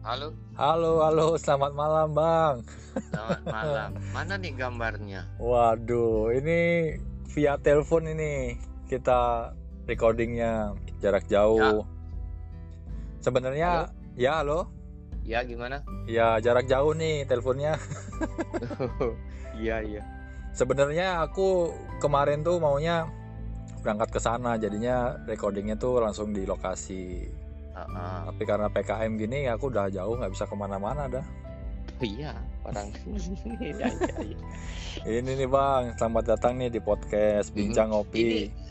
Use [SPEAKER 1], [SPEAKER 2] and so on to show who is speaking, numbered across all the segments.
[SPEAKER 1] Halo,
[SPEAKER 2] Halo, halo, selamat malam Bang.
[SPEAKER 1] selamat malam. Mana nih gambarnya?
[SPEAKER 2] Waduh, ini via telepon ini kita recordingnya jarak jauh. Sebenarnya ya halo,
[SPEAKER 1] Ya gimana?
[SPEAKER 2] ya jarak jauh nih teleponnya.
[SPEAKER 1] Iya iya.
[SPEAKER 2] Sebenarnya aku kemarin tuh maunya berangkat ke sana, jadinya recordingnya tuh langsung di lokasi.
[SPEAKER 1] Ah,
[SPEAKER 2] Tapi karena PKM gini, aku udah jauh nggak bisa ke mana-mana dah.
[SPEAKER 1] ah. iya orang. Iya, iya, iya.
[SPEAKER 2] Ini nih Bang, selamat datang nih di podcast Bincang
[SPEAKER 1] Ini
[SPEAKER 2] Ngopi.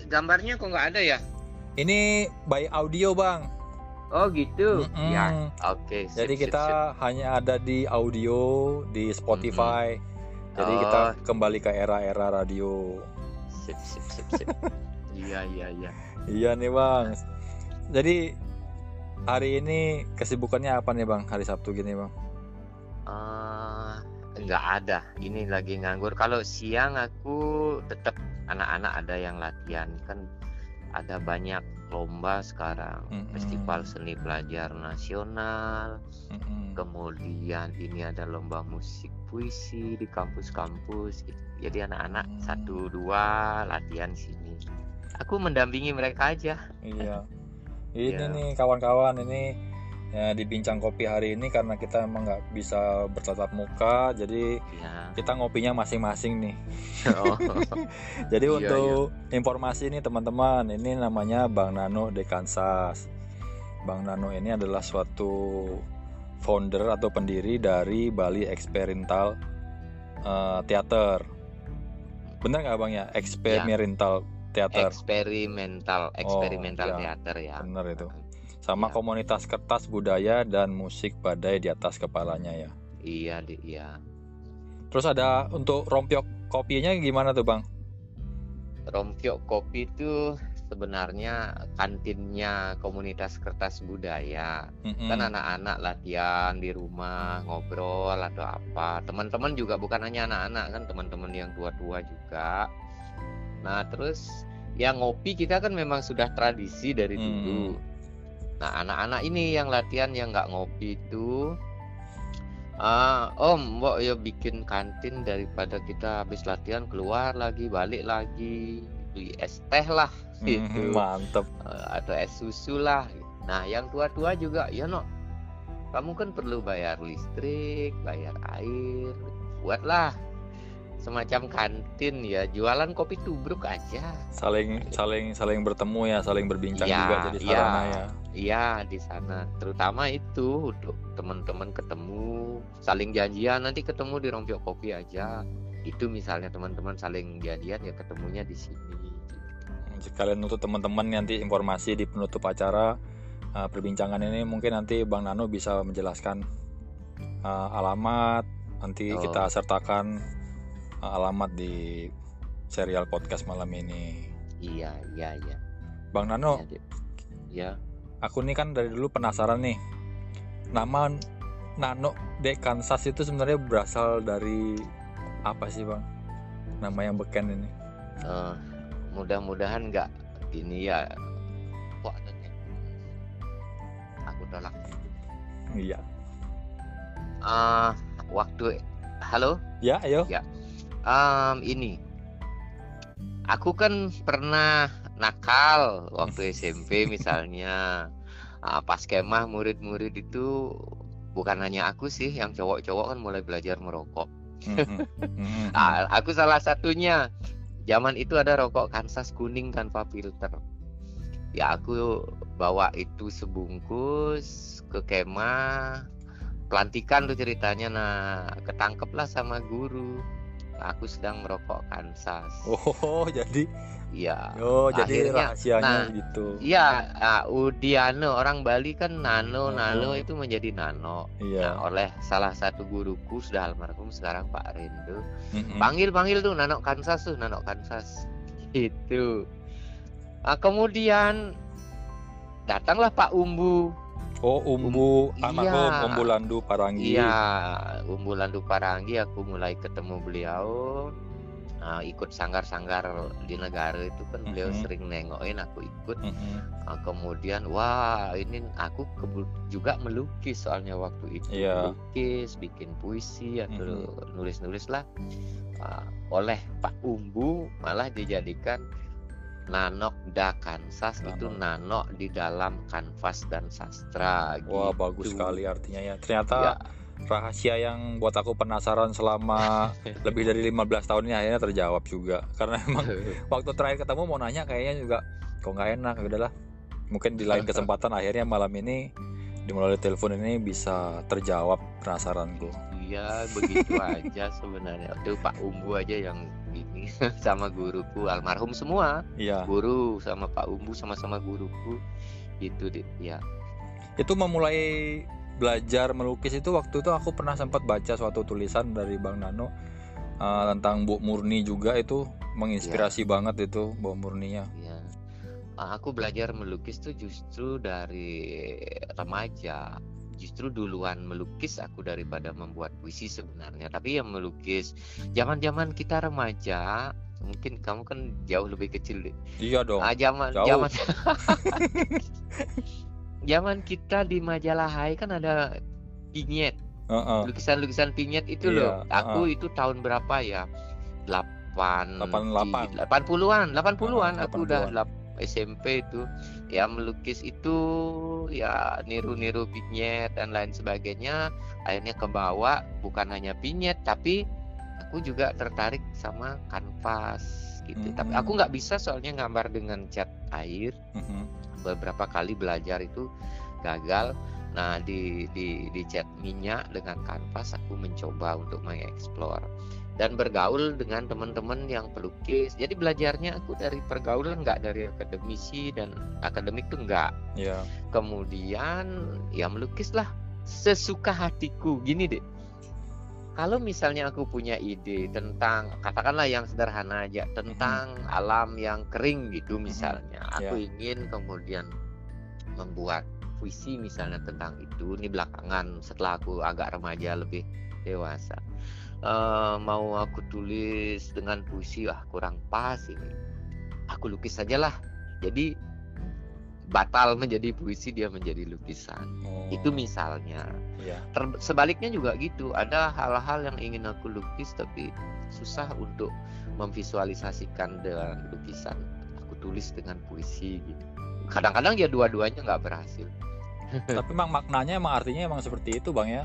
[SPEAKER 1] gambarnya kok nggak ada ya?
[SPEAKER 2] Ini by audio Bang.
[SPEAKER 1] Oh gitu.
[SPEAKER 2] Mm-mm.
[SPEAKER 1] Ya. Oke. sip,
[SPEAKER 2] Jadi
[SPEAKER 1] sip,
[SPEAKER 2] kita
[SPEAKER 1] sip.
[SPEAKER 2] hanya ada di audio di Spotify. Jadi
[SPEAKER 1] Oh.
[SPEAKER 2] kita kembali ke era-era radio.
[SPEAKER 1] Sip sip sip sip. Iya iya iya.
[SPEAKER 2] Iya nih Bang. Jadi hari ini kesibukannya apa nih Bang? Hari Sabtu gini Bang.
[SPEAKER 1] Eh, nggak ada. Ini lagi nganggur. Kalau siang aku tetap anak-anak ada yang latihan kan ada banyak lomba sekarang.
[SPEAKER 2] Mm-mm.
[SPEAKER 1] Festival seni pelajar nasional.
[SPEAKER 2] Mm-mm.
[SPEAKER 1] kemudian ini ada lomba musik puisi di kampus-kampus gitu. jadi anak-anak
[SPEAKER 2] Hmm.
[SPEAKER 1] satu dua latihan sini aku mendampingi mereka aja
[SPEAKER 2] Iya. Ini
[SPEAKER 1] Iya.
[SPEAKER 2] nih kawan-kawan ini ya, di bincang kopi hari ini karena kita emang nggak bisa bertatap muka, jadi
[SPEAKER 1] ya
[SPEAKER 2] kita ngopinya masing-masing nih.
[SPEAKER 1] oh,
[SPEAKER 2] Jadi
[SPEAKER 1] Iya,
[SPEAKER 2] untuk informasi nih teman-teman, ini namanya Bang Nano de Kansas. Bang Nano ini adalah suatu founder atau pendiri dari Bali Experimental eh, Theater. Bener nggak bang ya? Experimental Theater.
[SPEAKER 1] eksperimental eksperimental
[SPEAKER 2] ya.
[SPEAKER 1] teater ya
[SPEAKER 2] Bener itu. Sama
[SPEAKER 1] Iya.
[SPEAKER 2] komunitas kertas budaya dan musik badai di atas kepalanya ya.
[SPEAKER 1] iya di iya
[SPEAKER 2] Terus ada untuk rompiok kopinya gimana tuh bang?
[SPEAKER 1] Rompiok Kopi itu sebenarnya kantinnya komunitas kertas budaya
[SPEAKER 2] Mm-mm.
[SPEAKER 1] kan anak-anak latihan di rumah ngobrol atau apa teman-teman juga bukan hanya anak-anak kan teman-teman yang tua-tua juga nah terus ya ngopi kita kan memang sudah tradisi dari
[SPEAKER 2] Hmm.
[SPEAKER 1] dulu nah anak-anak ini yang latihan yang nggak ngopi itu ah om mbok ya bikin kantin daripada kita habis latihan keluar lagi balik lagi beli es teh lah gitu
[SPEAKER 2] Mm, Mantep.
[SPEAKER 1] Eh, atau es susu lah. Nah, yang tua-tua juga, ya no, kamu kan perlu bayar listrik, bayar air, buatlah semacam kantin ya, jualan kopi tubruk aja.
[SPEAKER 2] Saling saling saling bertemu ya, saling berbincang
[SPEAKER 1] Iya,
[SPEAKER 2] juga jadi
[SPEAKER 1] iya.
[SPEAKER 2] sarana ya.
[SPEAKER 1] Iya di sana, terutama itu untuk teman-teman ketemu, saling janjian nanti ketemu di Rompiok Kopi aja. Itu misalnya teman-teman saling janjian ya ketemunya di sini.
[SPEAKER 2] Sekalian untuk teman-teman nanti informasi di penutup acara uh, perbincangan ini mungkin nanti Bang Nano bisa menjelaskan uh, alamat, nanti
[SPEAKER 1] Oh.
[SPEAKER 2] kita sertakan alamat di serial podcast malam ini.
[SPEAKER 1] Iya, iya, iya.
[SPEAKER 2] Bang Nano,
[SPEAKER 1] Iya, Dek. Ya.
[SPEAKER 2] aku nih kan dari dulu penasaran nih. Nama Nano de Kansas itu sebenarnya berasal dari apa sih, Bang? Nama yang beken ini.
[SPEAKER 1] Eh, mudah-mudahan nggak ini ya kok ada aku tolak
[SPEAKER 2] Iya.
[SPEAKER 1] Ah, waktu halo
[SPEAKER 2] Ya, ayo.
[SPEAKER 1] Am, ini aku kan pernah nakal waktu SMP misalnya Ah, pas kemah murid-murid itu bukan hanya aku sih yang cowok-cowok kan mulai belajar merokok
[SPEAKER 2] Mhm. Mhm.
[SPEAKER 1] Ah, aku salah satunya. Zaman itu ada rokok Kansas kuning tanpa filter. Ya aku bawa itu sebungkus ke kemah. Pelantikan tuh ceritanya. Nah, ketangkep lah sama guru. Aku sedang merokok Kansas.
[SPEAKER 2] Oh, jadi
[SPEAKER 1] Iya.
[SPEAKER 2] oh, jadi
[SPEAKER 1] Akhirnya,
[SPEAKER 2] rahasianya
[SPEAKER 1] nah,
[SPEAKER 2] gitu.
[SPEAKER 1] Iya, ah, Udiano orang Bali kan nano, nano itu menjadi nano.
[SPEAKER 2] Iya.
[SPEAKER 1] Nah, oleh salah satu guruku sudah almarhum sekarang Pak Rendo.
[SPEAKER 2] Mhm.
[SPEAKER 1] panggil panggil tuh Nanok Kansas tuh Nanok Kansas itu nah, kemudian datanglah Pak Umbu
[SPEAKER 2] Oh, Umbu
[SPEAKER 1] Iya.
[SPEAKER 2] almarhum Umbu Landu Paranggi.
[SPEAKER 1] iya Umbu Landu Paranggi aku mulai ketemu beliau uh, ikut sanggar-sanggar di negara itu kan beliau
[SPEAKER 2] Mhm.
[SPEAKER 1] sering nengokin aku ikut
[SPEAKER 2] Mhm.
[SPEAKER 1] Uh, kemudian wah ini aku juga melukis soalnya waktu itu
[SPEAKER 2] Iya.
[SPEAKER 1] melukis bikin puisi atau
[SPEAKER 2] Mhm.
[SPEAKER 1] nulis-nulis lah Uh, oleh Pak Umbu malah dijadikan Nanok da Kansas itu Nanok di dalam kanvas dan sastra
[SPEAKER 2] Wah,
[SPEAKER 1] gitu.
[SPEAKER 2] bagus sekali artinya ya. Ternyata
[SPEAKER 1] Ya,
[SPEAKER 2] rahasia yang buat aku penasaran selama lebih dari 15 tahun ini akhirnya terjawab juga. Karena emang waktu terakhir ketemu mau nanya kayaknya juga kok nggak enak, ya udahlah. Mungkin di lain kesempatan akhirnya malam ini di melalui telepon ini bisa terjawab penasaranku.
[SPEAKER 1] Iya begitu aja sebenarnya. Itu Pak Umbu aja yang sama guruku almarhum semua.
[SPEAKER 2] Iya.
[SPEAKER 1] Guru sama Pak Umbu sama-sama guruku gitu deh. Ya.
[SPEAKER 2] Itu memulai belajar melukis itu waktu itu aku pernah sempat baca suatu tulisan dari Bang Nano uh, tentang Bu Murni juga itu menginspirasi banget itu Bu Murninya.
[SPEAKER 1] ya. Aku belajar melukis tuh justru dari remaja. Justru duluan melukis aku daripada membuat puisi sebenarnya. Tapi yang melukis zaman-zaman kita remaja, mungkin kamu kan jauh lebih kecil deh.
[SPEAKER 2] Iya dong.
[SPEAKER 1] Ah, zaman
[SPEAKER 2] jauh.
[SPEAKER 1] zaman zaman kita di majalah Hai kan ada vignette,
[SPEAKER 2] Heeh.
[SPEAKER 1] lukisan-lukisan vignette itu
[SPEAKER 2] Iya,
[SPEAKER 1] loh. Aku itu tahun berapa ya? 8
[SPEAKER 2] 88.
[SPEAKER 1] 80-an, 80-an
[SPEAKER 2] Ah,
[SPEAKER 1] aku udah
[SPEAKER 2] 80-an.
[SPEAKER 1] lap- SMP itu ya melukis itu ya niru-niru vignette dan lain sebagainya akhirnya kebawa bukan hanya vignette tapi aku juga tertarik sama kanvas gitu tapi
[SPEAKER 2] Hmm.
[SPEAKER 1] aku nggak bisa soalnya gambar dengan cat air
[SPEAKER 2] Mhm.
[SPEAKER 1] beberapa kali belajar itu gagal nah di di di cat minyak dengan kanvas aku mencoba untuk mengeksplor dan bergaul dengan teman-teman yang pelukis. Jadi belajarnya aku dari pergaulan nggak dari akademisi dan akademik tuh nggak.
[SPEAKER 2] Iya.
[SPEAKER 1] kemudian ya melukislah. Sesuka hatiku. Gini deh. Kalau misalnya aku punya ide tentang katakanlah yang sederhana aja tentang alam yang kering gitu misalnya. Aku ingin kemudian membuat puisi misalnya tentang itu. Ini belakangan setelah aku agak remaja lebih dewasa Eh, mau aku tulis dengan puisi ah kurang pas ini. Aku lukis sajalah. Jadi batal menjadi puisi dia menjadi lukisan.
[SPEAKER 2] Oh,
[SPEAKER 1] itu misalnya.
[SPEAKER 2] Iya.
[SPEAKER 1] Ter- sebaliknya juga gitu. Ada hal-hal yang ingin aku lukis tapi susah untuk memvisualisasikan dengan lukisan. Aku tulis dengan puisi gitu. Kadang-kadang ya dua-duanya nggak berhasil.
[SPEAKER 2] Tapi emang maknanya emang artinya emang seperti itu, Bang ya.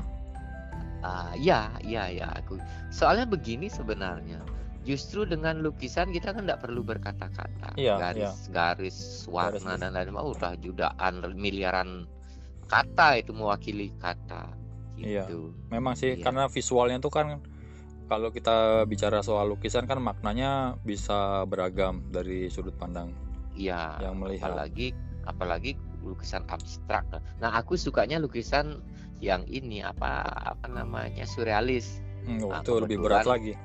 [SPEAKER 1] Ah, ya, ya, ya. Aku soalnya begini sebenarnya. Justru dengan lukisan kita kan tidak perlu berkata-kata.
[SPEAKER 2] Iya,
[SPEAKER 1] garis, garis, warna
[SPEAKER 2] Garis.
[SPEAKER 1] dan lain-lain. Oh, udah jutaan miliaran kata itu mewakili kata.
[SPEAKER 2] Iya.
[SPEAKER 1] Gitu.
[SPEAKER 2] Memang sih
[SPEAKER 1] Iya.
[SPEAKER 2] karena visualnya tuh kan kalau kita bicara soal lukisan kan maknanya bisa beragam dari sudut pandang
[SPEAKER 1] Iya.
[SPEAKER 2] yang melihat.
[SPEAKER 1] Apalagi, apalagi lukisan abstrak. Nah, aku sukanya lukisan yang ini apa apa namanya surrealis.
[SPEAKER 2] Hmm, oh,
[SPEAKER 1] Nah,
[SPEAKER 2] itu lebih berat lagi.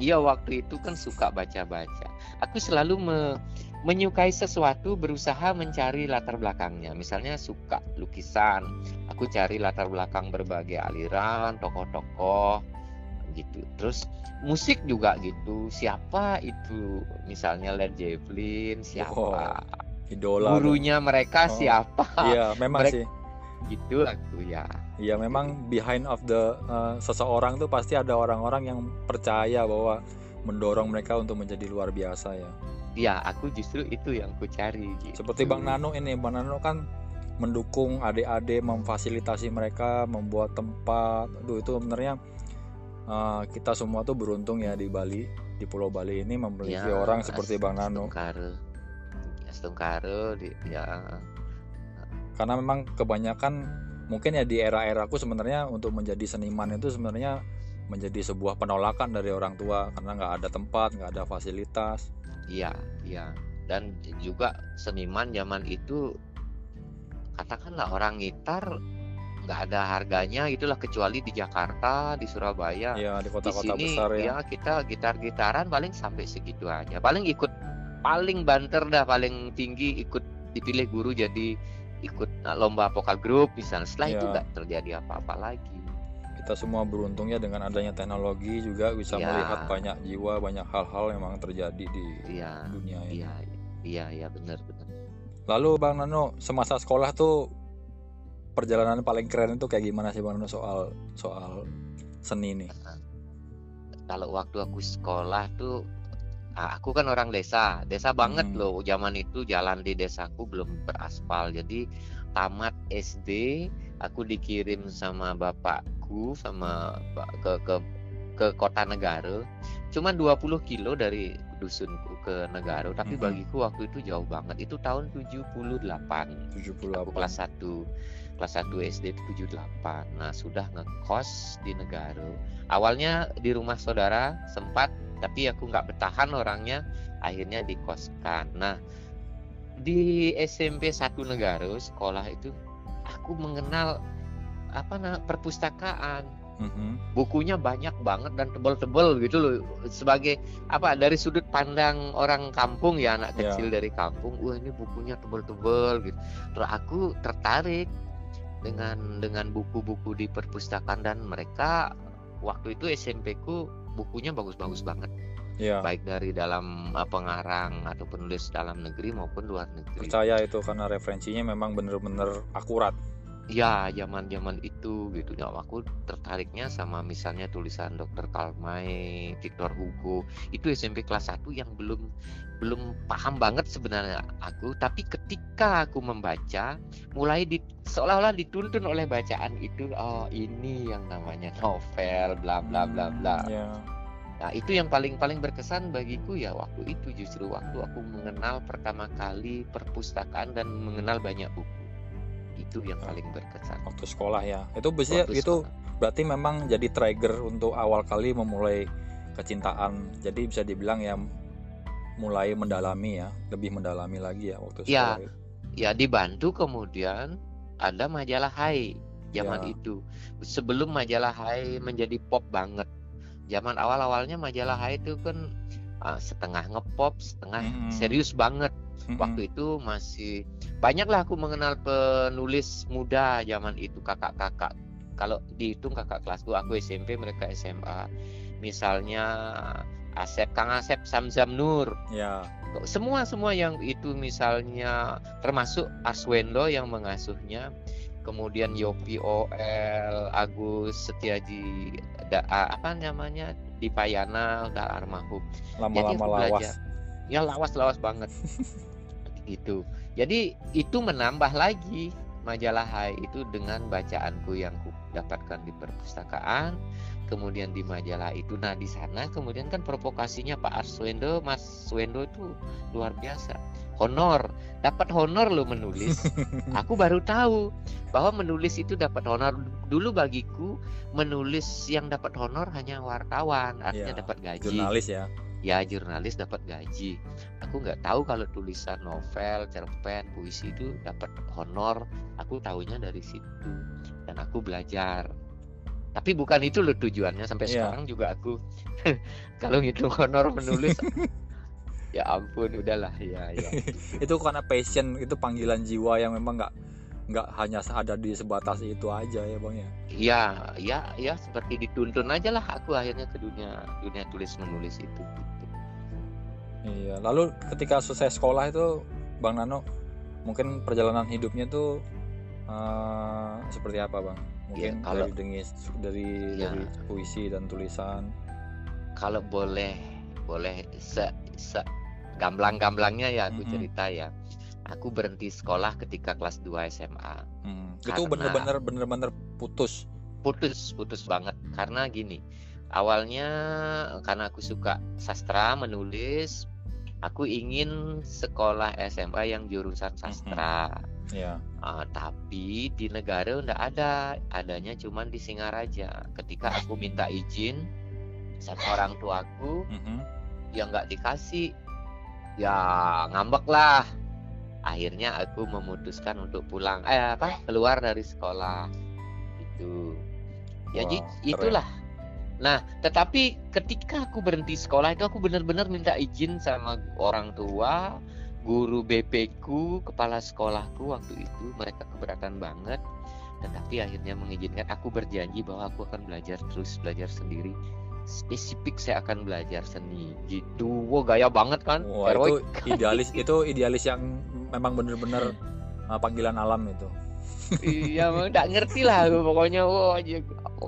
[SPEAKER 1] Iya waktu itu kan suka baca-baca. Aku selalu me- menyukai sesuatu berusaha mencari latar belakangnya. Misalnya suka lukisan, aku cari latar belakang berbagai aliran, tokoh-tokoh gitu. Terus musik juga gitu. Siapa itu? Misalnya Led Zeppelin, siapa?
[SPEAKER 2] Wow, Idola. dong.
[SPEAKER 1] Gurunya mereka
[SPEAKER 2] Oh.
[SPEAKER 1] siapa?
[SPEAKER 2] Iya, memang
[SPEAKER 1] Mereka-
[SPEAKER 2] sih.
[SPEAKER 1] Gitu aku ya.
[SPEAKER 2] Iya, memang behind of the uh, seseorang tuh pasti ada orang-orang yang percaya bahwa mendorong mereka untuk menjadi luar biasa ya.
[SPEAKER 1] Ya, aku justru itu yang ku cari gitu.
[SPEAKER 2] Seperti Bang Nano ini, Bang Nano kan mendukung adik-adik, memfasilitasi mereka, membuat tempat. Aduh, itu sebenarnya uh, kita semua tuh beruntung ya di Bali, di Pulau Bali ini memiliki
[SPEAKER 1] Ya,
[SPEAKER 2] orang seperti Bang Nano.
[SPEAKER 1] Stungkare. Ya, Stungkare di- ya
[SPEAKER 2] Karena memang kebanyakan mungkin ya di era-eraku sebenarnya untuk menjadi seniman itu sebenarnya menjadi sebuah penolakan dari orang tua karena nggak ada tempat, nggak ada fasilitas.
[SPEAKER 1] iya iya dan juga seniman zaman itu katakanlah orang gitar nggak ada harganya itulah kecuali di Jakarta di Surabaya
[SPEAKER 2] Ya di
[SPEAKER 1] di
[SPEAKER 2] kota-kota
[SPEAKER 1] sini
[SPEAKER 2] besar ya.
[SPEAKER 1] ya kita gitar-gitaran paling sampai segitu aja paling ikut paling banter dah paling tinggi ikut dipilih guru jadi ikut nah, lomba vokal grup misalnya setelah itu
[SPEAKER 2] Ya.
[SPEAKER 1] nggak terjadi apa-apa lagi
[SPEAKER 2] kita semua beruntung ya dengan adanya teknologi juga bisa
[SPEAKER 1] Iya.
[SPEAKER 2] melihat banyak jiwa, banyak hal-hal yang memang terjadi di
[SPEAKER 1] Iya,
[SPEAKER 2] dunia ini.
[SPEAKER 1] iya, iya, iya benar benar.
[SPEAKER 2] Lalu Bang Nano, semasa sekolah tuh perjalanan paling keren itu kayak gimana sih Bang Nano soal soal seni nih?
[SPEAKER 1] Kalau waktu aku sekolah tuh, ah, aku kan orang desa, desa banget
[SPEAKER 2] Hmm.
[SPEAKER 1] loh. Zaman itu jalan di desaku belum beraspal, jadi tamat SD aku dikirim sama bapakku sama ke ke ke kota Negara. Cuma 20 kilo dari dusunku ke Negara, tapi
[SPEAKER 2] Mhm.
[SPEAKER 1] bagiku waktu itu jauh banget. Itu tahun 78.
[SPEAKER 2] 78.
[SPEAKER 1] Aku kelas 1 kelas 1 SD itu 78 nah sudah ngekos di negara awalnya di rumah saudara sempat tapi aku nggak bertahan orangnya. Akhirnya dikoskan. Nah di SMP satu negara sekolah itu aku mengenal apa nah perpustakaan.
[SPEAKER 2] Mhm.
[SPEAKER 1] bukunya banyak banget dan tebal-tebal gitu loh. Sebagai apa dari sudut pandang orang kampung ya anak
[SPEAKER 2] Ya.
[SPEAKER 1] kecil dari kampung wah ini bukunya tebal-tebal gitu. Terus aku tertarik dengan dengan buku-buku di perpustakaan dan mereka waktu itu SMP ku bukunya bagus-bagus banget.
[SPEAKER 2] Iya,
[SPEAKER 1] baik dari dalam uh, pengarang atau penulis dalam negeri maupun luar negeri.
[SPEAKER 2] Percaya itu karena referensinya memang bener-bener akurat.
[SPEAKER 1] Ya, zaman-zaman itu gitu. Ya, aku tertariknya sama misalnya tulisan Dr. Karl May, Victor Hugo. Itu SMP kelas 1 yang belum belum paham banget sebenarnya aku, tapi ketika aku membaca, mulai di seolah-olah dituntun oleh bacaan itu, oh ini yang namanya novel, bla bla bla bla.
[SPEAKER 2] Ya.
[SPEAKER 1] Nah, itu yang paling paling berkesan bagiku ya waktu itu justru waktu aku mengenal pertama kali perpustakaan dan mengenal banyak buku. Itu yang paling berkesan.
[SPEAKER 2] Waktu sekolah ya. Itu
[SPEAKER 1] Waktu
[SPEAKER 2] itu
[SPEAKER 1] sekolah.
[SPEAKER 2] berarti memang jadi trigger untuk awal kali memulai kecintaan. Jadi bisa dibilang ya mulai mendalami ya, lebih mendalami lagi ya waktu
[SPEAKER 1] Ya.
[SPEAKER 2] sekolah. itu.
[SPEAKER 1] ya dibantu kemudian ada majalah Hai zaman
[SPEAKER 2] Ya.
[SPEAKER 1] itu sebelum majalah Hai menjadi pop banget zaman awal-awalnya majalah Hai itu kan uh, setengah ngepop setengah
[SPEAKER 2] Mm-mm.
[SPEAKER 1] serius banget
[SPEAKER 2] Mm-mm.
[SPEAKER 1] waktu itu masih banyaklah aku mengenal penulis muda zaman itu kakak-kakak. Kalau dihitung kakak kelasku aku SMP mereka SMA misalnya Asep Kang Asep Samzam Nur.
[SPEAKER 2] Ya.
[SPEAKER 1] semua semua yang itu misalnya termasuk Arswendo yang mengasuhnya. Kemudian Yopi OL Agus Setiaji da, apa namanya? Di Payana udah almarhum
[SPEAKER 2] Lama-lama lawas.
[SPEAKER 1] ya lawas-lawas banget. Gitu jadi itu menambah lagi majalah Hai itu dengan bacaanku yang ku dapatkan di perpustakaan kemudian di majalah itu nah di sana kemudian kan provokasinya Pak Arswendo Mas Swendo itu luar biasa. Honor dapat honor lo menulis. Aku baru tahu bahwa menulis itu dapat honor. Dulu bagiku menulis yang dapat honor hanya wartawan artinya
[SPEAKER 2] Ya,
[SPEAKER 1] dapat gaji.
[SPEAKER 2] Jurnalis ya.
[SPEAKER 1] Ya jurnalis dapat gaji. Aku nggak tahu kalau tulisan novel cerpen puisi itu dapat honor. Aku tahunya dari situ. Dan aku belajar. Tapi bukan itu loh tujuannya. Sampai
[SPEAKER 2] Iya.
[SPEAKER 1] sekarang juga aku kalau ngitung honor menulis ya ampun udahlah. Ya ya.
[SPEAKER 2] Itu karena passion itu panggilan jiwa yang memang nggak nggak hanya ada di sebatas itu aja ya bang ya
[SPEAKER 1] ya ya ya seperti dituntun aja lah aku akhirnya ke dunia dunia tulis menulis itu gitu.
[SPEAKER 2] iya lalu ketika selesai sekolah itu bang Nano mungkin perjalanan hidupnya tuh eh, seperti apa bang mungkin
[SPEAKER 1] Ya, kalau-
[SPEAKER 2] dari dengis dari
[SPEAKER 1] Ya.
[SPEAKER 2] dari puisi dan tulisan
[SPEAKER 1] kalau boleh boleh se, se gamblang-gamblangnya ya aku
[SPEAKER 2] Mhm.
[SPEAKER 1] cerita ya aku berhenti sekolah ketika kelas 2 SMA
[SPEAKER 2] Hmm, itu bener-bener bener-bener putus.
[SPEAKER 1] Putus putus banget. Karena gini awalnya karena aku suka sastra menulis aku ingin sekolah SMA yang jurusan sastra.
[SPEAKER 2] Ya.
[SPEAKER 1] Ah, tapi di negara ndak ada. Adanya cuman di Singaraja. Ketika aku minta izin sama orang tuaku
[SPEAKER 2] Mhm.
[SPEAKER 1] ya nggak dikasih. Ya ngambek lah akhirnya aku memutuskan untuk pulang eh apa keluar dari sekolah. Itu ya
[SPEAKER 2] Wah, keren.
[SPEAKER 1] itulah. Nah tetapi ketika aku berhenti sekolah itu aku benar-benar minta izin sama orang tua guru BP ku kepala sekolahku waktu itu. Mereka keberatan banget. Tetapi akhirnya mengizinkan aku berjanji bahwa aku akan belajar terus belajar sendiri spesifik saya akan belajar seni. Gitu. Wow gaya banget kan?
[SPEAKER 2] Wah, itu idealis itu idealis yang memang benar-benar uh, panggilan alam itu.
[SPEAKER 1] Iya nggak ngerti lah aku pokoknya. Wow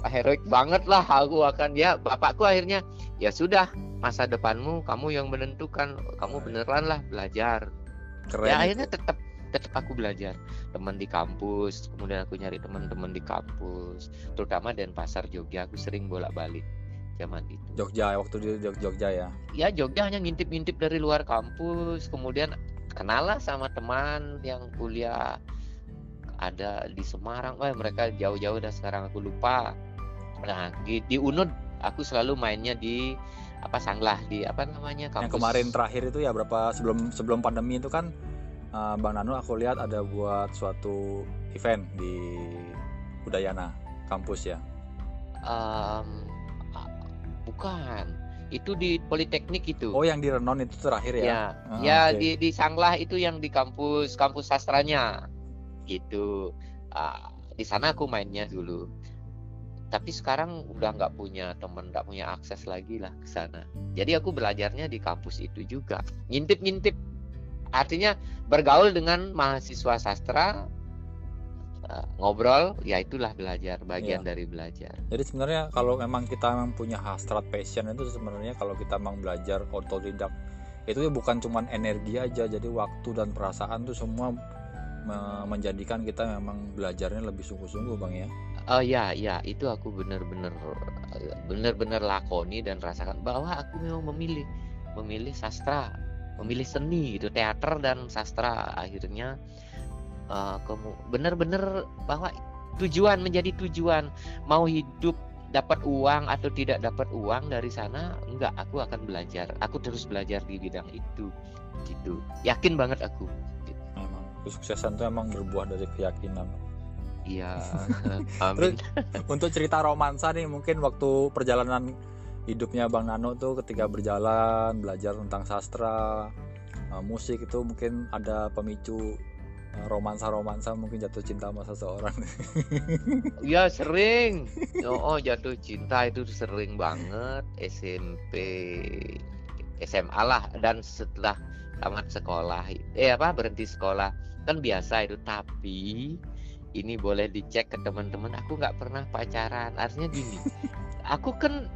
[SPEAKER 1] heroik banget lah aku akan. Ya bapakku akhirnya ya sudah masa depanmu kamu yang menentukan. Kamu beneran lah belajar. Keren ya akhirnya tetap tetap aku belajar. Teman di kampus kemudian aku nyari teman-teman di kampus terutama pasar Jogja aku sering bolak-balik zaman itu.
[SPEAKER 2] Jogja waktu di Jogja ya?
[SPEAKER 1] Ya Jogja hanya ngintip-ngintip dari luar kampus. Kemudian kenal lah sama teman yang kuliah ada di Semarang. Oh mereka jauh-jauh dan sekarang aku lupa. Nah di, di Unud aku selalu mainnya di apa Sanglah di apa namanya
[SPEAKER 2] kampus. yang kemarin terakhir itu ya berapa sebelum sebelum pandemi itu kan uh, Bang Nano aku lihat ada buat suatu event di Udayana kampus ya.
[SPEAKER 1] Um, bukan, itu di Politeknik itu.
[SPEAKER 2] Oh, yang di Renon itu terakhir ya?
[SPEAKER 1] Ya, uh, ya okay. di di Sanglah itu yang di kampus kampus sastranya, gitu. Uh, di sana aku mainnya dulu. Tapi sekarang udah nggak punya teman, nggak punya akses lagi lah ke sana. Jadi aku belajarnya di kampus itu juga, ngintip-ngintip artinya bergaul dengan mahasiswa sastra uh, ngobrol ya itulah belajar bagian iya. dari belajar.
[SPEAKER 2] Jadi sebenarnya kalau memang kita memang punya hasrat passion itu sebenarnya kalau kita memang belajar otodidak itu ya bukan cuma energi aja. Jadi waktu dan perasaan tuh semua menjadikan kita memang belajarnya lebih sungguh-sungguh bang ya.
[SPEAKER 1] Oh ya, ya itu aku benar-benar benar-benar lakoni dan rasakan bahwa aku memang memilih memilih sastra memilih seni itu teater dan sastra. Akhirnya uh, benar-benar bahwa tujuan menjadi tujuan. Mau hidup dapat uang atau tidak dapat uang dari sana enggak aku akan belajar. Aku terus belajar di bidang itu gitu. Yakin banget aku gitu.
[SPEAKER 2] memang kesuksesan itu emang berbuah dari keyakinan.
[SPEAKER 1] Iya.
[SPEAKER 2] Amin. Untuk cerita romansa nih mungkin waktu perjalanan hidupnya Bang Nano tuh ketika berjalan belajar tentang sastra uh, musik itu mungkin ada pemicu romansa-romansa mungkin jatuh cinta sama seseorang.
[SPEAKER 1] Iya sering. Oh, oh jatuh cinta itu sering banget SMP SMA lah dan setelah tamat sekolah eh apa berhenti sekolah kan biasa itu tapi ini boleh dicek ke teman-teman aku nggak pernah pacaran artinya gini aku kan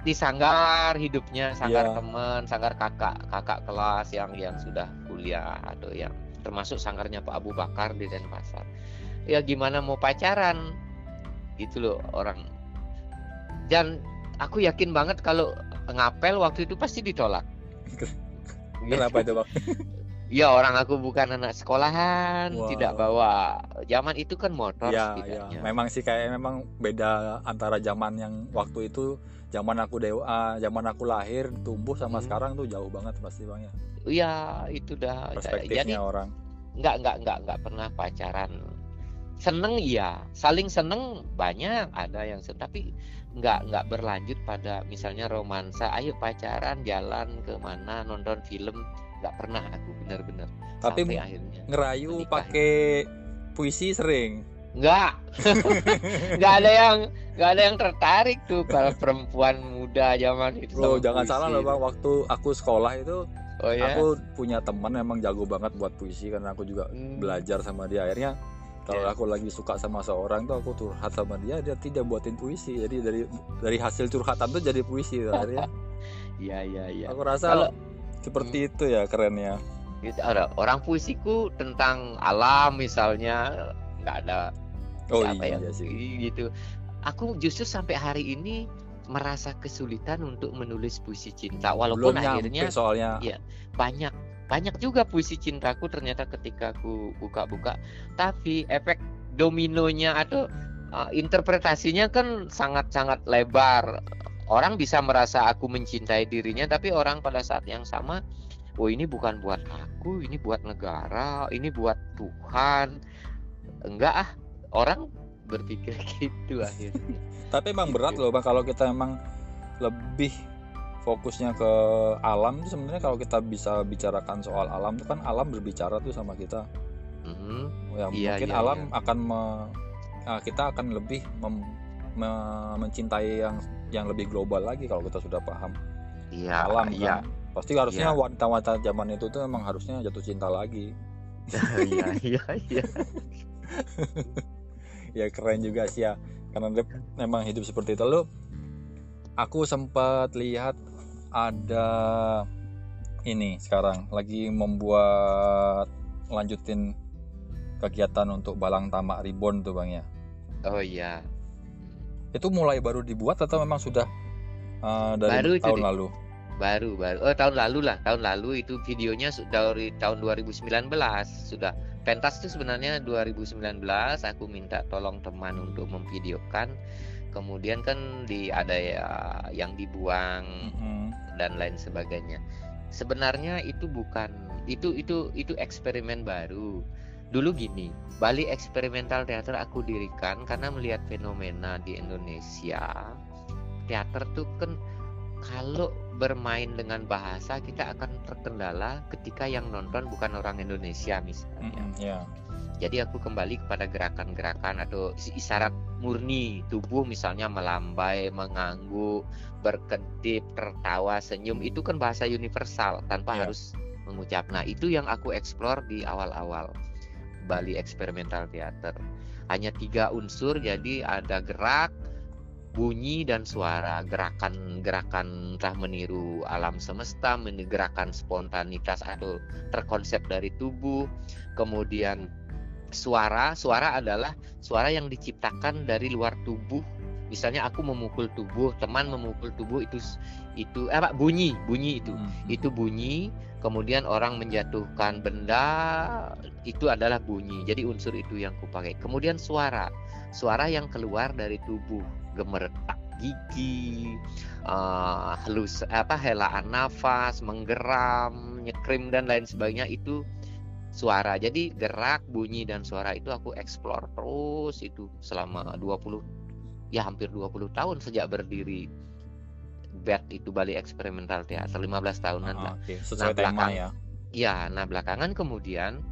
[SPEAKER 1] di sanggar hidupnya sanggar yeah. teman sanggar kakak kakak kelas yang yang sudah kuliah atau yang termasuk sanggarnya Pak Abu Bakar di Denpasar ya gimana mau pacaran gitu loh orang dan aku yakin banget kalau ngapel waktu itu pasti ditolak
[SPEAKER 2] kenapa itu bang
[SPEAKER 1] Ya orang aku bukan anak sekolahan, wow. tidak bawa. Zaman itu kan motor
[SPEAKER 2] ya, ya. Memang sih kayak memang beda antara zaman yang waktu itu zaman aku dewa, zaman aku lahir, tumbuh sama hmm. sekarang tuh jauh banget pasti bang ya.
[SPEAKER 1] Iya itu dah.
[SPEAKER 2] Perspektifnya Jadi, orang.
[SPEAKER 1] Enggak enggak enggak enggak pernah pacaran. Seneng iya, saling seneng banyak ada yang seneng, tapi nggak nggak berlanjut pada misalnya romansa. Ayo pacaran, jalan ke mana, nonton film nggak pernah aku benar-benar
[SPEAKER 2] tapi akhirnya ngerayu pakai puisi sering
[SPEAKER 1] nggak nggak ada yang nggak ada yang tertarik tuh para perempuan muda zaman itu
[SPEAKER 2] oh jangan puisi. salah loh bang waktu aku sekolah itu oh, ya? aku punya teman emang jago banget buat puisi karena aku juga hmm. belajar sama dia akhirnya kalau yeah. aku lagi suka sama seorang tuh aku curhat sama dia dia tidak buatin puisi jadi dari dari hasil curhatan tuh jadi puisi akhirnya
[SPEAKER 1] iya iya iya
[SPEAKER 2] aku rasa kalau seperti hmm. itu ya kerennya
[SPEAKER 1] gitu ada orang puisiku tentang alam misalnya nggak ada
[SPEAKER 2] oh iya ya, sih.
[SPEAKER 1] gitu. Aku justru sampai hari ini merasa kesulitan untuk menulis puisi cinta walaupun Belum akhirnya
[SPEAKER 2] soalnya.
[SPEAKER 1] ya banyak banyak juga puisi cintaku ternyata ketika aku buka-buka. Tapi efek dominonya atau uh, interpretasinya kan sangat-sangat lebar. Orang bisa merasa aku mencintai dirinya tapi orang pada saat yang sama oh ini bukan buat aku ini buat negara ini buat Tuhan enggak ah. Orang berpikir gitu akhirnya.
[SPEAKER 2] Tapi emang berat loh bang kalau kita emang lebih fokusnya ke alam itu sebenarnya kalau kita bisa bicarakan soal alam itu kan alam berbicara tuh sama kita. Mm-hmm. ya iya, mungkin iya, alam iya. akan me, uh, kita akan lebih mem, me, mencintai yang yang lebih global lagi kalau kita sudah paham
[SPEAKER 1] iya
[SPEAKER 2] alam
[SPEAKER 1] iya.
[SPEAKER 2] kan. Pasti harusnya
[SPEAKER 1] Iya.
[SPEAKER 2] wanita-wanita zaman itu tuh memang harusnya jatuh cinta lagi.
[SPEAKER 1] Iya iya iya
[SPEAKER 2] ya keren juga sih ya. Karena dia memang hidup seperti itu. Lo aku sempat lihat ada ini sekarang lagi membuat lanjutin kegiatan untuk Balang Tamak Reborn tuh bang ya.
[SPEAKER 1] Oh iya.
[SPEAKER 2] Itu mulai baru dibuat atau memang sudah uh, dari
[SPEAKER 1] Baru
[SPEAKER 2] tahun lalu?
[SPEAKER 1] Baru baru. Oh tahun lalu lah. Tahun lalu itu videonya sudah dari tahun 2019 sudah pentas itu sebenarnya 2019 aku minta tolong teman untuk memvideokan. Kemudian kan di ada ya yang dibuang
[SPEAKER 2] Mm-mm.
[SPEAKER 1] dan lain sebagainya. Sebenarnya itu bukan itu itu itu eksperimen baru. Dulu gini Bali Experimental Theater aku dirikan karena melihat fenomena di Indonesia teater tuh kan kalau bermain dengan bahasa kita akan terkendala ketika yang nonton bukan orang Indonesia misalnya
[SPEAKER 2] Mm-mm, ya
[SPEAKER 1] jadi aku kembali kepada gerakan-gerakan atau isyarat murni tubuh misalnya melambai, mengangguk, berkedip, tertawa, senyum itu kan bahasa universal tanpa
[SPEAKER 2] Iya.
[SPEAKER 1] harus mengucap. Nah, itu yang aku eksplor di awal-awal Bali Experimental Theater. Hanya tiga unsur jadi ada gerak, bunyi dan suara. Gerakan-gerakan entah meniru alam semesta, meniru gerakan spontanitas atau terkonsep dari tubuh. Kemudian suara, suara adalah suara yang diciptakan dari luar tubuh. Misalnya aku memukul tubuh, teman memukul tubuh itu itu eh, apa bunyi, bunyi itu.
[SPEAKER 2] Mm-mm.
[SPEAKER 1] Itu bunyi, kemudian orang menjatuhkan benda itu adalah bunyi. Jadi unsur itu yang kupakai. Kemudian suara. Suara yang keluar dari tubuh, gemeretak gigi, eh, halus apa helaan nafas, menggeram, nyekrim dan lain sebagainya itu suara. Jadi gerak, bunyi dan suara itu aku explore terus itu selama 20 ya hampir 20 tahun sejak berdiri BET itu Bali Experimental Theater 15 tahunan lah.
[SPEAKER 2] Ah, sesuai
[SPEAKER 1] Nah,
[SPEAKER 2] tema
[SPEAKER 1] belakang.
[SPEAKER 2] ya
[SPEAKER 1] Ya, nah belakangan kemudian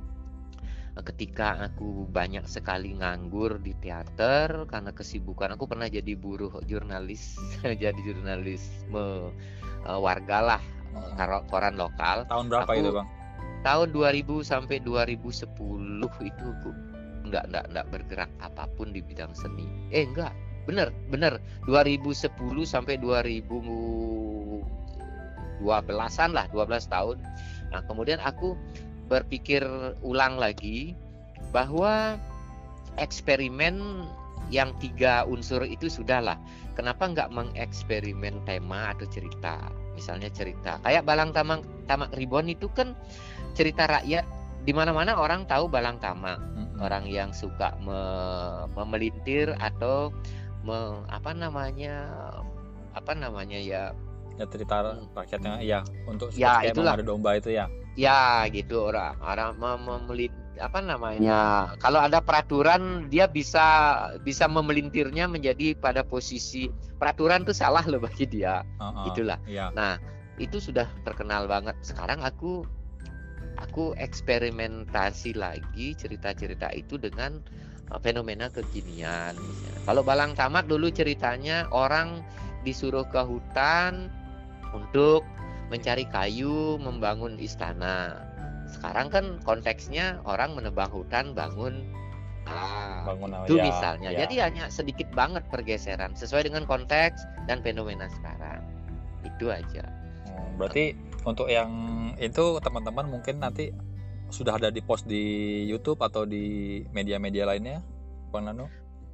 [SPEAKER 1] ketika aku banyak sekali nganggur di teater karena kesibukan aku pernah jadi buruh jurnalis jadi jurnalisme eh, warga lah karo- koran lokal.
[SPEAKER 2] Tahun berapa
[SPEAKER 1] Aku-
[SPEAKER 2] itu bang?
[SPEAKER 1] Tahun 2000 sampai 2010 itu aku nggak nggak nggak bergerak apa pun di bidang seni. Eh enggak bener bener. 2010 sampai 2012an lah 12 tahun. Nah kemudian aku berpikir ulang lagi bahwa eksperimen yang tiga unsur itu sudahlah kenapa nggak mengeksperimen tema atau cerita? Misalnya cerita. Kayak Balang Tamak Tamak Ribon itu kan cerita rakyat. Di mana-mana orang tahu Balang Tamak.
[SPEAKER 2] Mm-mm.
[SPEAKER 1] orang yang suka me- memelintir atau me- apa namanya apa namanya ya?
[SPEAKER 2] Ya cerita rakyatnya ya untuk
[SPEAKER 1] Hmm. Ya, itulah.
[SPEAKER 2] mengadu domba itu ya
[SPEAKER 1] ya gitu orang orang mem- memelin apa namanya kalau ada peraturan dia bisa bisa memelintirnya menjadi pada posisi peraturan itu salah loh bagi dia
[SPEAKER 2] Heeh.
[SPEAKER 1] itulah
[SPEAKER 2] ya
[SPEAKER 1] Nah, itu sudah terkenal banget. Sekarang aku aku eksperimentasi lagi cerita-cerita itu dengan uh, fenomena kekinian. misalnya. Kalau Balang Tamat dulu ceritanya orang disuruh ke hutan untuk mencari kayu, membangun istana. Sekarang kan konteksnya orang menebang hutan, bangun ah,
[SPEAKER 2] bangun
[SPEAKER 1] itu
[SPEAKER 2] ya,
[SPEAKER 1] misalnya.
[SPEAKER 2] ya.
[SPEAKER 1] Jadi hanya sedikit banget pergeseran sesuai dengan konteks dan fenomena sekarang. Itu aja.
[SPEAKER 2] Hmm, berarti untuk yang itu teman-teman mungkin nanti sudah ada di post di YouTube atau di media-media lainnya Bang Nano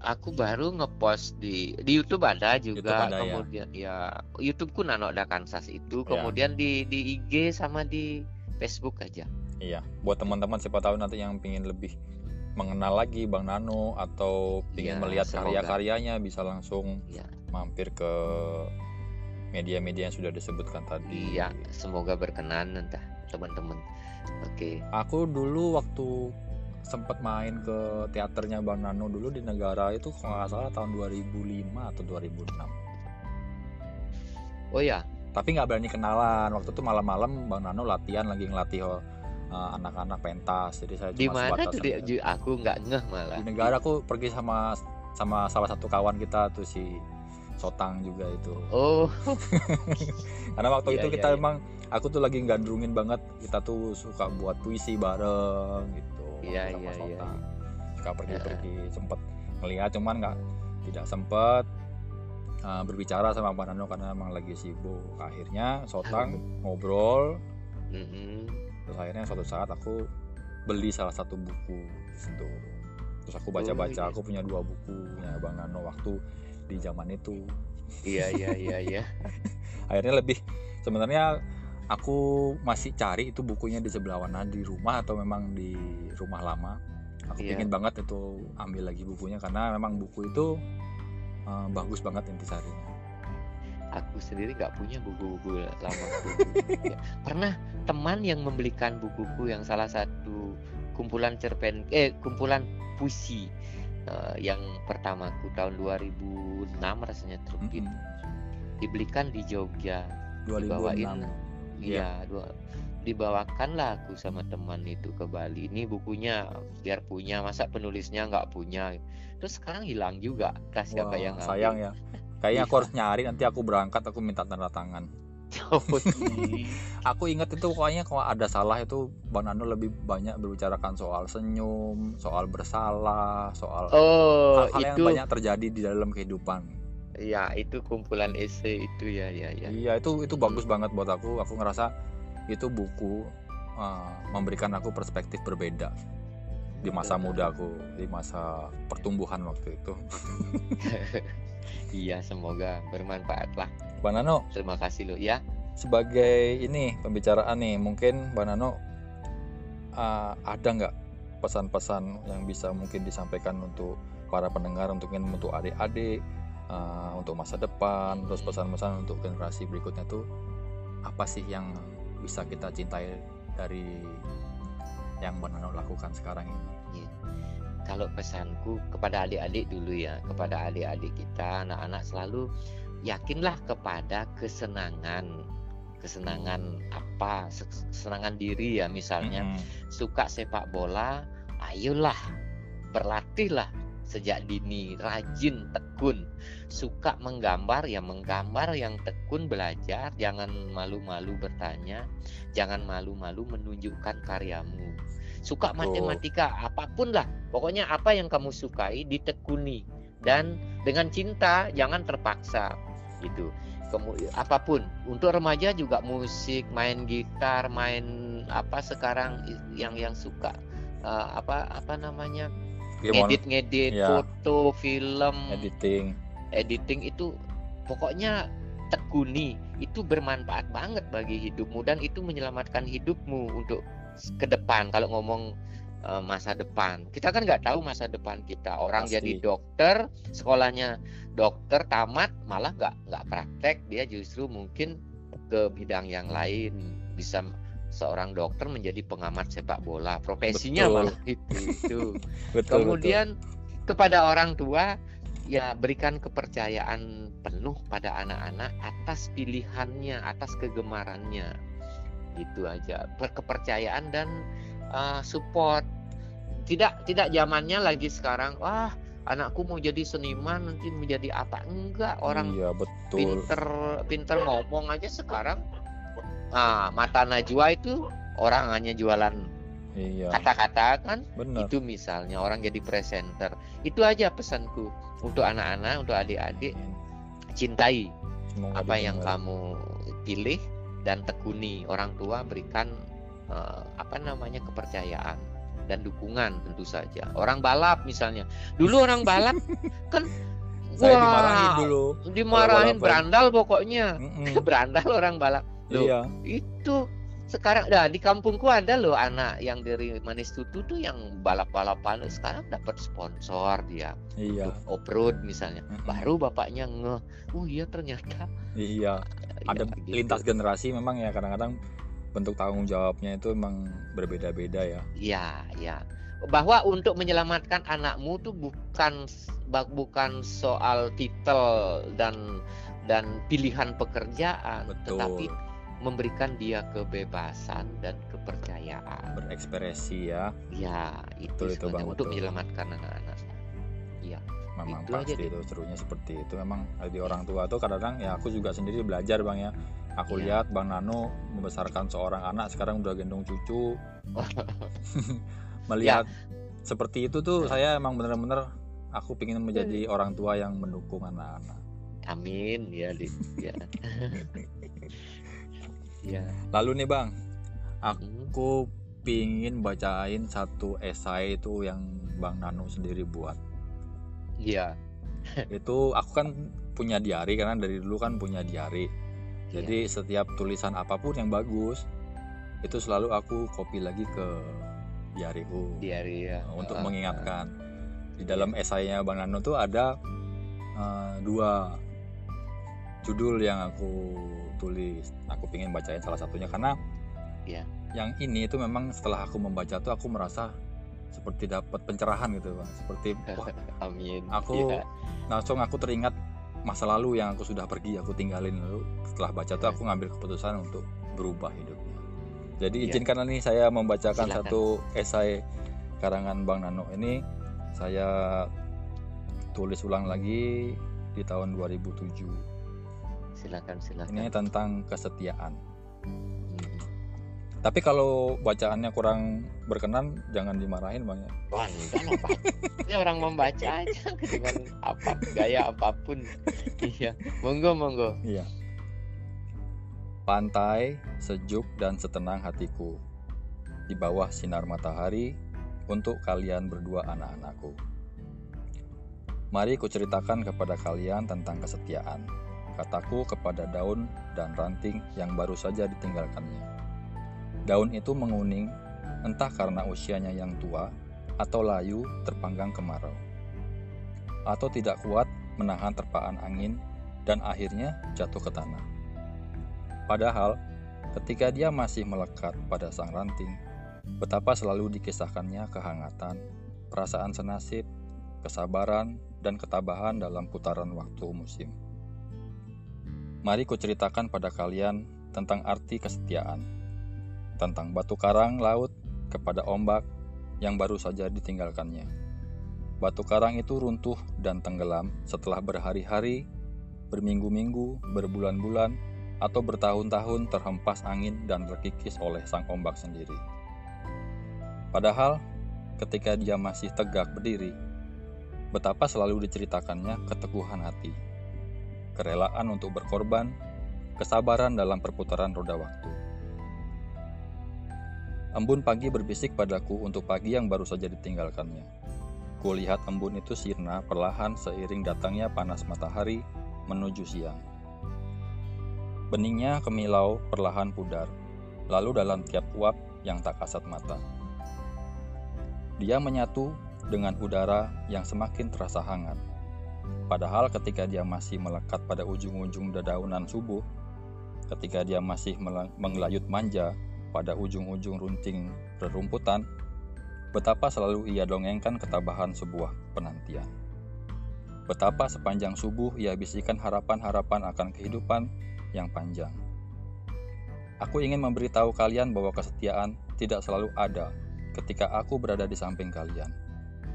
[SPEAKER 1] Aku baru ngepost di di YouTube ada juga,
[SPEAKER 2] YouTube ada, ya.
[SPEAKER 1] kemudian ya, YouTubeku Nano ada Kansas itu,
[SPEAKER 2] Ya.
[SPEAKER 1] kemudian di di IG sama di Facebook aja.
[SPEAKER 2] iya buat teman-teman siapa tahu nanti yang ingin lebih mengenal lagi Bang Nano atau ingin
[SPEAKER 1] Iya,
[SPEAKER 2] melihat karya-karyanya bisa langsung
[SPEAKER 1] Iya.
[SPEAKER 2] mampir ke media-media yang sudah disebutkan tadi.
[SPEAKER 1] Iya, semoga berkenan entah teman-teman. Oke.
[SPEAKER 2] Aku dulu waktu sempat main ke teaternya Bang Nano dulu di negara itu kalau nggak salah tahun 2005 atau 2006.
[SPEAKER 1] Oh ya,
[SPEAKER 2] Tapi nggak berani kenalan. Waktu itu malam-malam Bang Nano latihan lagi ngelatih uh, anak-anak pentas jadi saya
[SPEAKER 1] Di
[SPEAKER 2] cuma
[SPEAKER 1] mana tuh Ju- Aku nggak ngeh malah.
[SPEAKER 2] di negara aku pergi sama sama salah satu kawan kita tuh si Sotang juga itu
[SPEAKER 1] Oh,
[SPEAKER 2] karena waktu
[SPEAKER 1] Iya,
[SPEAKER 2] itu
[SPEAKER 1] iya,
[SPEAKER 2] kita
[SPEAKER 1] iya.
[SPEAKER 2] emang aku tuh lagi gandrungin banget kita tuh suka buat puisi bareng gitu
[SPEAKER 1] Iya, iya, iya,
[SPEAKER 2] suka pergi-pergi sempet ngeliat cuman nggak tidak sempet uh, berbicara sama Pak Nano karena emang lagi sibuk. Akhirnya Sotang ngobrol.
[SPEAKER 1] Mm-mm.
[SPEAKER 2] terus akhirnya suatu saat aku beli salah satu buku gitu terus aku baca-baca
[SPEAKER 1] Oh, iya.
[SPEAKER 2] aku punya dua bukunya Bang Nano waktu di zaman itu.
[SPEAKER 1] Iya iya iya iya.
[SPEAKER 2] akhirnya lebih sebenarnya aku masih cari itu bukunya di sebelah mana di rumah atau memang di rumah lama aku
[SPEAKER 1] Iya.
[SPEAKER 2] pingin banget itu ambil lagi bukunya karena memang buku itu uh, bagus banget intisarinya
[SPEAKER 1] Aku sendiri nggak punya buku-buku lama. Ya, Pernah teman yang membelikan bukuku yang salah satu kumpulan cerpen eh kumpulan puisi eh, yang pertamaku tahun 2006 rasanya terbit.
[SPEAKER 2] Mm-mm.
[SPEAKER 1] Dibelikan di Jogja.
[SPEAKER 2] 2006
[SPEAKER 1] Dibawain Iya, dua dibawakan lah aku sama teman itu ke Bali. Ini bukunya biar punya, masa penulisnya nggak punya. Terus sekarang hilang juga. Siapa
[SPEAKER 2] Wah,
[SPEAKER 1] yang
[SPEAKER 2] sayang ya kayaknya aku
[SPEAKER 1] Iya.
[SPEAKER 2] harus nyari nanti aku berangkat aku minta tanda tangan
[SPEAKER 1] Oh,
[SPEAKER 2] aku ingat itu pokoknya kalau ada salah itu Bang Nano lebih banyak berbicarakan soal senyum, soal bersalah, soal
[SPEAKER 1] oh,
[SPEAKER 2] hal-hal yang
[SPEAKER 1] itu
[SPEAKER 2] banyak terjadi di dalam kehidupan.
[SPEAKER 1] Ya itu kumpulan esai itu ya ya ya.
[SPEAKER 2] Iya itu itu bagus banget buat aku. Aku ngerasa itu buku uh, memberikan aku perspektif berbeda di masa muda aku, di masa pertumbuhan waktu itu.
[SPEAKER 1] Iya, semoga bermanfaat lah.
[SPEAKER 2] Bang Nano
[SPEAKER 1] Terima kasih lo ya.
[SPEAKER 2] sebagai ini pembicaraan nih, mungkin Bang Nano uh, ada nggak pesan-pesan yang bisa mungkin disampaikan untuk para pendengar, untuk untuk adik-adik, uh, untuk masa depan, terus pesan-pesan untuk generasi berikutnya tuh apa sih yang bisa kita cintai dari yang Bang Nano lakukan sekarang ini?
[SPEAKER 1] Kalau pesanku kepada adik-adik dulu ya, kepada adik-adik kita, anak-anak selalu yakinlah kepada kesenangan. Kesenangan apa? Kesenangan diri ya misalnya.
[SPEAKER 2] Mm-mm.
[SPEAKER 1] Suka sepak bola, ayolah berlatihlah sejak dini, rajin, tekun. Suka menggambar ya menggambar yang tekun belajar, jangan malu-malu bertanya, jangan malu-malu menunjukkan karyamu. Suka
[SPEAKER 2] Betul.
[SPEAKER 1] matematika, apa pun lah, pokoknya apa yang kamu sukai ditekuni dan dengan cinta, jangan terpaksa gitu. Kemu apa pun untuk remaja juga musik, main gitar, main apa sekarang yang yang suka eh, apa apa namanya
[SPEAKER 2] Gimana?
[SPEAKER 1] ngedit-ngedit
[SPEAKER 2] Ya.
[SPEAKER 1] foto, film,
[SPEAKER 2] editing.
[SPEAKER 1] editing itu pokoknya tekuni itu bermanfaat banget bagi hidupmu dan itu menyelamatkan hidupmu untuk ke depan kalau ngomong eh, masa depan kita kan nggak tahu masa depan kita orang
[SPEAKER 2] Pasti.
[SPEAKER 1] jadi dokter sekolahnya dokter tamat malah nggak nggak praktek dia justru mungkin ke bidang yang lain bisa seorang dokter menjadi pengamat sepak bola profesinya
[SPEAKER 2] Betul.
[SPEAKER 1] malah itu itu
[SPEAKER 2] Betul,
[SPEAKER 1] Kemudian kepada orang tua ya berikan kepercayaan penuh pada anak-anak atas pilihannya, atas kegemarannya. Itu aja. Per- Kepercayaan dan uh, support. Tidak tidak zamannya lagi sekarang, wah, anakku mau jadi seniman nanti menjadi apa? Enggak,
[SPEAKER 2] betul.
[SPEAKER 1] orang
[SPEAKER 2] Iya, betul.
[SPEAKER 1] pinter pinter ngomong aja sekarang. Ah, mata Najwa itu orang hanya jualan
[SPEAKER 2] Iya,
[SPEAKER 1] kata-kata kan?
[SPEAKER 2] Benar.
[SPEAKER 1] itu misalnya orang jadi presenter. Itu aja pesanku untuk anak-anak untuk adik-adik. Cintai
[SPEAKER 2] Semoga
[SPEAKER 1] apa yang
[SPEAKER 2] didengar.
[SPEAKER 1] kamu pilih dan tekuni. Orang tua berikan eh, apa namanya kepercayaan dan dukungan tentu saja. Orang balap misalnya. Dulu orang balap kan
[SPEAKER 2] Saya
[SPEAKER 1] wah,
[SPEAKER 2] dimarahin dulu.
[SPEAKER 1] dimarahin berandal pokoknya. Berandal orang balap Loh,
[SPEAKER 2] Iya,
[SPEAKER 1] itu sekarang dah di kampungku ada loh anak yang dari Manis Tutu tuh yang balap-balapan sekarang dapat sponsor dia
[SPEAKER 2] iya,
[SPEAKER 1] untuk off-road misalnya
[SPEAKER 2] Mm-mm.
[SPEAKER 1] baru bapaknya ngeh oh iya ternyata
[SPEAKER 2] iya. Ada
[SPEAKER 1] Ya, gitu.
[SPEAKER 2] lintas generasi memang ya kadang-kadang bentuk tanggung jawabnya itu memang berbeda-beda ya.
[SPEAKER 1] ya ya bahwa untuk menyelamatkan anakmu tuh bukan bukan soal titel dan dan pilihan pekerjaan
[SPEAKER 2] Betul.
[SPEAKER 1] tetapi memberikan dia kebebasan dan kepercayaan.
[SPEAKER 2] Berekspresi ya.
[SPEAKER 1] Ya itu,
[SPEAKER 2] itu, Bang,
[SPEAKER 1] untuk
[SPEAKER 2] betul.
[SPEAKER 1] menyelamatkan anak-anak. Iya
[SPEAKER 2] memang
[SPEAKER 1] Itu aja
[SPEAKER 2] pasti
[SPEAKER 1] deh.
[SPEAKER 2] itu serunya seperti itu. Memang di orang tua tuh kadang-kadang ya aku juga sendiri belajar bang ya. Aku
[SPEAKER 1] Iya.
[SPEAKER 2] lihat bang Nano membesarkan seorang anak sekarang udah gendong cucu. Melihat seperti itu tuh
[SPEAKER 1] Ya.
[SPEAKER 2] saya emang bener-bener aku ingin menjadi orang tua yang mendukung anak-anak.
[SPEAKER 1] Amin ya di ya ya
[SPEAKER 2] lalu nih bang aku pingin bacain satu esai itu yang bang Nano sendiri buat.
[SPEAKER 1] Iya.
[SPEAKER 2] Itu aku kan punya diary karena dari dulu kan punya diary
[SPEAKER 1] iya.
[SPEAKER 2] jadi setiap tulisan apa pun yang bagus itu selalu aku copy lagi ke diaryku
[SPEAKER 1] di hari ya
[SPEAKER 2] untuk
[SPEAKER 1] Ah,
[SPEAKER 2] mengingatkan. Di dalam esainya bang Nano tuh ada eh, dua judul yang aku tulis aku pingin bacain salah satunya karena
[SPEAKER 1] Iya.
[SPEAKER 2] yang ini itu memang setelah aku membaca tuh aku merasa seperti dapat pencerahan gitu bang seperti wah
[SPEAKER 1] ah, amin
[SPEAKER 2] Aku-
[SPEAKER 1] Iya.
[SPEAKER 2] langsung aku teringat masa lalu yang aku sudah pergi aku tinggalin lalu setelah baca tuh aku ngambil keputusan untuk berubah hidupnya jadi
[SPEAKER 1] Iya.
[SPEAKER 2] izinkan nih saya membacakan
[SPEAKER 1] Silakan.
[SPEAKER 2] satu esai karangan Bang Nano ini saya tulis ulang lagi di tahun 2007
[SPEAKER 1] silakan silakan
[SPEAKER 2] ini tentang kesetiaan
[SPEAKER 1] Hmm.
[SPEAKER 2] tapi kalau bacaannya kurang berkenan jangan dimarahin bang ya
[SPEAKER 1] Wah, enggak lah, Pak. Ini orang membaca aja dengan apa gaya apa pun. Iya, monggo monggo.
[SPEAKER 2] Iya. Pantai, sejuk dan setenang hatiku. Di bawah sinar matahari untuk kalian berdua anak-anakku. Mari kuceritakan kepada kalian tentang kesetiaan. Kataku kepada daun dan ranting yang baru saja ditinggalkannya. Daun itu menguning entah karena usianya yang tua atau layu terpanggang kemarau. Atau tidak kuat menahan terpaan angin dan akhirnya jatuh ke tanah. Padahal, ketika dia masih melekat pada sang ranting, betapa selalu dikisahkannya kehangatan, perasaan senasib, kesabaran, dan ketabahan dalam putaran waktu musim. Mari kuceritakan pada kalian tentang arti kesetiaan, tentang batu karang laut kepada ombak yang baru saja ditinggalkannya. Batu karang itu runtuh dan tenggelam setelah berhari-hari berminggu-minggu, berbulan-bulan, atau bertahun-tahun terhempas angin dan terkikis oleh sang ombak sendiri. Padahal, ketika dia masih tegak berdiri, betapa selalu diceritakannya keteguhan hati, kerelaan untuk berkorban, kesabaran dalam perputaran roda waktu. Embun pagi berbisik padaku untuk pagi yang baru saja ditinggalkannya. Kulihat embun itu sirna perlahan seiring datangnya panas matahari menuju siang. Beningnya kemilau perlahan pudar, lalu dalam tiap uap yang tak kasat mata. Dia menyatu dengan udara yang semakin terasa hangat. Padahal ketika dia masih melekat pada ujung-ujung dedaunan subuh, ketika dia masih mengelayut manja pada ujung-ujung runting rerumputan, betapa selalu ia dongengkan ketabahan sebuah penantian. Betapa sepanjang subuh ia bisikan harapan-harapan akan kehidupan yang panjang. Aku ingin memberitahu kalian bahwa kesetiaan tidak selalu ada ketika aku berada di samping kalian.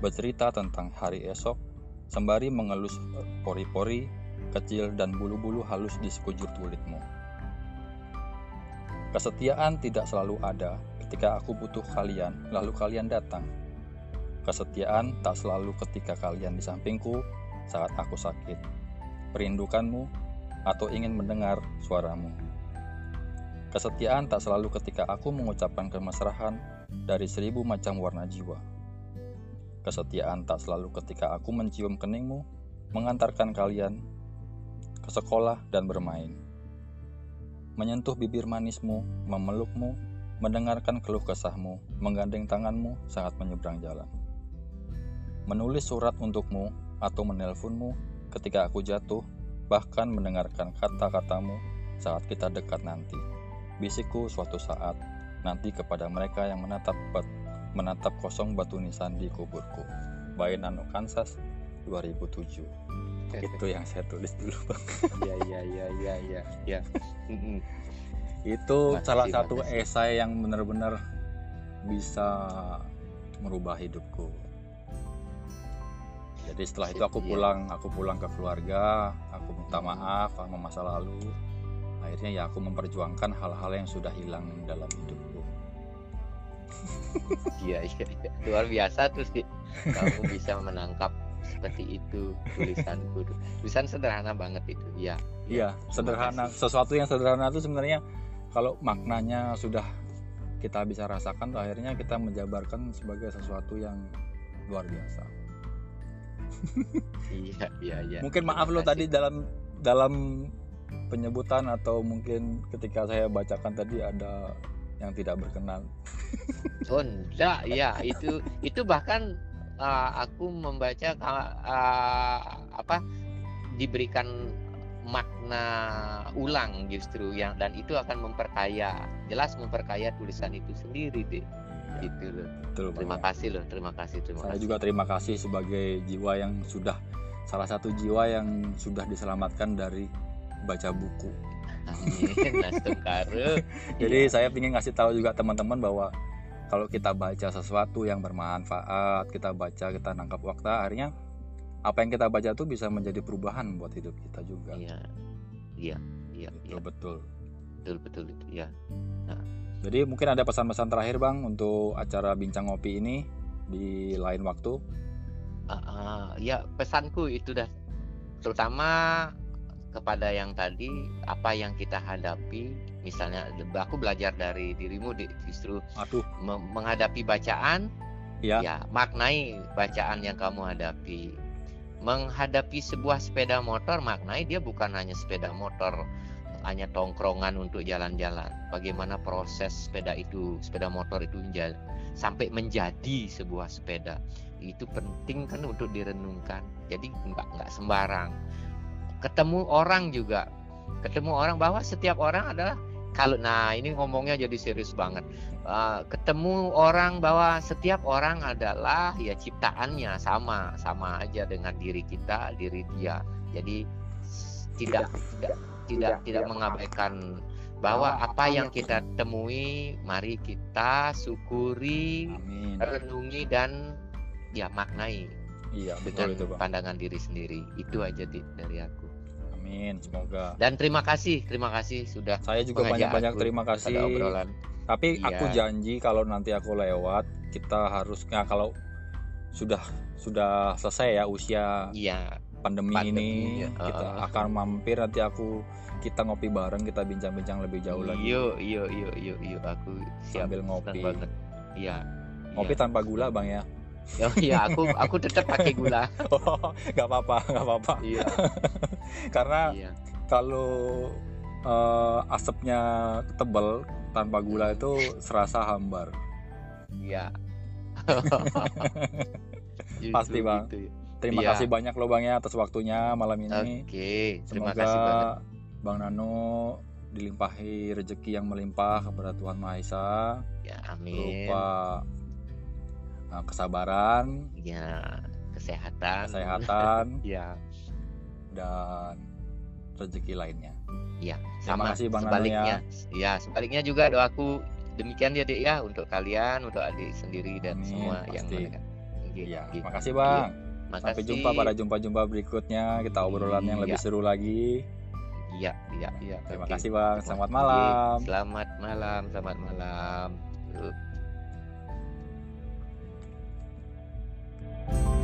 [SPEAKER 2] Bercerita tentang hari esok, sembari mengelus pori-pori kecil dan bulu-bulu halus di sekujur kulitmu. Kesetiaan tidak selalu ada ketika aku butuh kalian, lalu kalian datang. Kesetiaan tak selalu ketika kalian di sampingku saat aku sakit, merindukanmu, atau ingin mendengar suaramu. Kesetiaan tak selalu ketika aku mengucapkan kemesrahan dari seribu macam warna jiwa. Kesetiaan tak selalu ketika aku mencium keningmu, mengantarkan kalian ke sekolah dan bermain. Menyentuh bibir manismu, memelukmu, mendengarkan keluh kesahmu, menggandeng tanganmu saat menyeberang jalan. Menulis surat untukmu atau menelponmu ketika aku jatuh, bahkan mendengarkan kata-katamu saat kita dekat nanti. Bisikku suatu saat nanti kepada mereka yang menatap menatap kosong batu nisan di kuburku. By Nano Kansas 2007. Itu yang saya tulis dulu, Bang.
[SPEAKER 1] Iya iya iya iya iya. Ya.
[SPEAKER 2] Itu
[SPEAKER 1] Makasih,
[SPEAKER 2] salah satu
[SPEAKER 1] makasih.
[SPEAKER 2] esai yang benar-benar bisa merubah hidupku. Jadi setelah itu aku
[SPEAKER 1] Iya.
[SPEAKER 2] pulang, aku pulang ke keluarga, aku minta maaf sama masa lalu. Akhirnya ya aku memperjuangkan hal-hal yang sudah hilang dalam hidupku.
[SPEAKER 1] Iya, iya, iya. Luar biasa tuh sih. Kamu bisa menangkap seperti itu tulisanku. Tulisan sederhana banget itu. Iya.
[SPEAKER 2] Iya, sederhana. Sesuatu yang sederhana itu sebenarnya kalau maknanya sudah kita bisa rasakan, tuh akhirnya kita menjabarkan sebagai sesuatu yang luar biasa.
[SPEAKER 1] Iya, iya, iya.
[SPEAKER 2] Mungkin maaf lo tadi dalam dalam penyebutan atau mungkin ketika saya bacakan tadi ada yang tidak berkenan.
[SPEAKER 1] Oh, enggak, ya itu itu bahkan uh, aku membaca uh, uh, apa diberikan makna ulang justru yang dan itu akan memperkaya jelas memperkaya tulisan itu sendiri deh gitu loh.
[SPEAKER 2] Betul,
[SPEAKER 1] terima kasih loh terima kasih terima
[SPEAKER 2] Saya
[SPEAKER 1] kasih.
[SPEAKER 2] juga terima kasih sebagai jiwa yang sudah salah satu jiwa yang sudah diselamatkan dari baca buku. Jadi
[SPEAKER 1] Iya.
[SPEAKER 2] saya ingin ngasih tahu juga teman-teman bahwa kalau kita baca sesuatu yang bermanfaat, kita baca, kita nangkap waktu, akhirnya apa yang kita baca itu bisa menjadi perubahan buat hidup kita juga.
[SPEAKER 1] iya iya iya iya
[SPEAKER 2] Betul betul.
[SPEAKER 1] betul betul itu ya
[SPEAKER 2] Jadi mungkin ada pesan-pesan terakhir bang untuk acara bincang ngopi ini di lain waktu.
[SPEAKER 1] Ah, ah, ya pesanku itu dah terutama kepada yang tadi apa yang kita hadapi misalnya aku belajar dari dirimu di- justru
[SPEAKER 2] Aduh,
[SPEAKER 1] me- menghadapi bacaan
[SPEAKER 2] ya,
[SPEAKER 1] ya maknai bacaan yang kamu hadapi. Menghadapi sebuah sepeda motor maknai dia bukan hanya sepeda motor hanya tongkrongan untuk jalan-jalan. Bagaimana proses sepeda itu sepeda motor itu menja- sampai menjadi sebuah sepeda. Itu penting kan untuk direnungkan. Jadi nggak nggak sembarang ketemu orang juga. Ketemu orang bahwa setiap orang adalah kalau nah ini ngomongnya jadi serius banget. Uh, ketemu orang bahwa setiap orang adalah ya ciptaannya. Sama sama aja dengan diri kita diri dia. Jadi s- tidak. tidak tidak tidak mengabaikan bahwa apa yang kita temui mari kita syukuri
[SPEAKER 2] amin.
[SPEAKER 1] renungi dan ya maknai
[SPEAKER 2] Iya betul
[SPEAKER 1] dengan
[SPEAKER 2] itu bang.
[SPEAKER 1] pandangan diri sendiri. Itu aja dari aku
[SPEAKER 2] Amin. Semoga.
[SPEAKER 1] dan terima kasih terima kasih sudah
[SPEAKER 2] Saya juga banyak-banyak terima
[SPEAKER 1] pada
[SPEAKER 2] kasih.
[SPEAKER 1] obrolan
[SPEAKER 2] Tapi
[SPEAKER 1] Iya.
[SPEAKER 2] aku janji kalau nanti aku lewat, kita harus nah, kalau sudah sudah selesai ya usia
[SPEAKER 1] iya
[SPEAKER 2] pandemi,
[SPEAKER 1] Pandemi,
[SPEAKER 2] ini,
[SPEAKER 1] ya.
[SPEAKER 2] kita akan mampir nanti aku kita ngopi bareng, kita bincang-bincang lebih jauh lagi
[SPEAKER 1] Yuk, yuk, yuk, yuk, yuk. Aku siap
[SPEAKER 2] sambil ngopi.
[SPEAKER 1] Iya.
[SPEAKER 2] Ngopi
[SPEAKER 1] iya.
[SPEAKER 2] tanpa gula bang ya?
[SPEAKER 1] Oh iya, aku aku tetap pakai gula.
[SPEAKER 2] Oh, nggak apa-apa, nggak apa-apa.
[SPEAKER 1] Iya,
[SPEAKER 2] Karena
[SPEAKER 1] iya.
[SPEAKER 2] kalau eh, asapnya tebal tanpa gula itu serasa hambar.
[SPEAKER 1] Iya.
[SPEAKER 2] Pasti, Bang.
[SPEAKER 1] gitu ya.
[SPEAKER 2] Terima
[SPEAKER 1] Iya.
[SPEAKER 2] kasih banyak loh bang ya atas waktunya malam ini.
[SPEAKER 1] Oke, terima
[SPEAKER 2] Semoga
[SPEAKER 1] kasih banget.
[SPEAKER 2] Bang Nano dilimpahi rezeki yang melimpah kepada Tuhan Maha Esa,
[SPEAKER 1] Ya, amin.
[SPEAKER 2] berupa uh, kesabaran,
[SPEAKER 1] Ya, kesehatan.
[SPEAKER 2] kesehatan,
[SPEAKER 1] Ya,
[SPEAKER 2] dan rezeki lainnya.
[SPEAKER 1] ya.
[SPEAKER 2] Terima
[SPEAKER 1] Sama
[SPEAKER 2] kasih, Bang
[SPEAKER 1] sebaliknya. Ya, sebaliknya juga doaku demikian ya, Dik ya untuk kalian, untuk adik sendiri dan
[SPEAKER 2] Amin,
[SPEAKER 1] semua yang
[SPEAKER 2] pasti.
[SPEAKER 1] mendengar. Oke,
[SPEAKER 2] Iya,
[SPEAKER 1] oke.
[SPEAKER 2] makasih Bang. Sampai
[SPEAKER 1] Makasih.
[SPEAKER 2] jumpa pada jumpa-jumpa berikutnya. Kita obrolan yang lebih
[SPEAKER 1] Iya.
[SPEAKER 2] seru lagi.
[SPEAKER 1] Iya, iya, iya.
[SPEAKER 2] Terima
[SPEAKER 1] Oke.
[SPEAKER 2] kasih Bang. Selamat malam.
[SPEAKER 1] Selamat malam, selamat malam. Yuk. Bye.